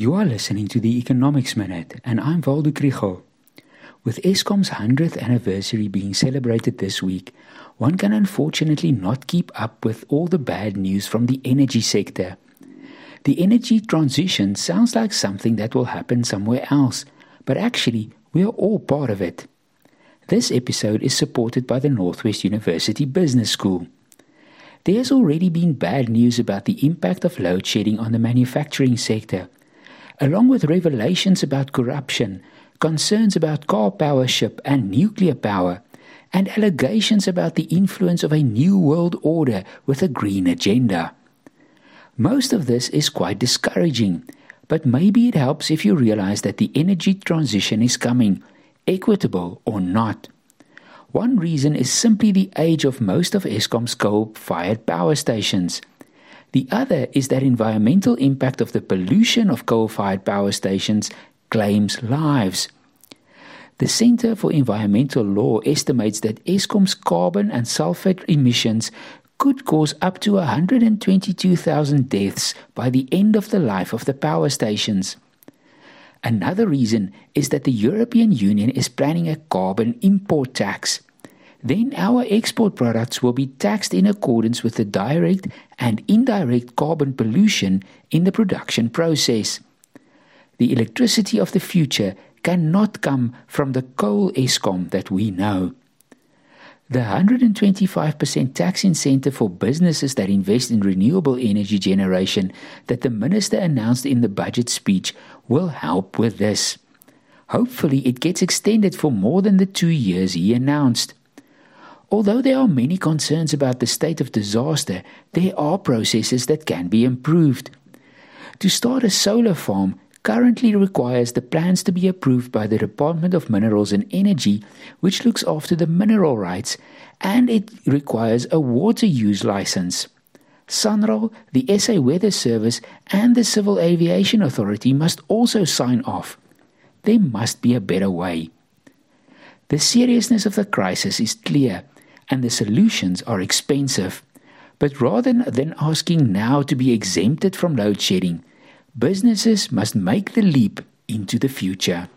You are listening to the Economics Minute, and I'm Waldo Krugell. With Eskom's 100th anniversary being celebrated this week, one can unfortunately not keep up with all the bad news from the energy sector. The energy transition sounds like something that will happen somewhere else, but actually, we are all part of it. This episode is supported by the Northwest University Business School. There has already been bad news about the impact of load shedding on the manufacturing sector along with revelations about corruption, concerns about Karpowership and nuclear power, and allegations about the influence of a new world order with a green agenda. Most of this is quite discouraging, but maybe it helps if you realize that the energy transition is coming, equitable or not. One reason is simply the age of most of Eskom's coal fired power stations. The other is that environmental impact of the pollution of coal-fired power stations claims lives. The Center for Environmental Law estimates that Eskom's carbon and sulfate emissions could cause up to 122,000 deaths by the end of the life of the power stations. Another reason is that the European Union is planning a carbon import tax then our export products will be taxed in accordance with the direct and indirect carbon pollution in the production process. The electricity of the future cannot come from the coal Eskom that we know. The 125% tax incentive for businesses that invest in renewable energy generation that the minister announced in the budget speech will help with this. Hopefully, it gets extended for more than the two years he announced. Although there are many concerns about the state of disaster, there are processes that can be improved. To start a solar farm currently requires the plans to be approved by the Department of Minerals and Energy, which looks after the mineral rights, and it requires a water use license. SANRAL, the SA Weather Service, and the Civil Aviation Authority must also sign off. There must be a better way. The seriousness of the crisis is clear and the solutions are expensive. But rather than asking now to be exempted from load shedding, businesses must make the leap into the future.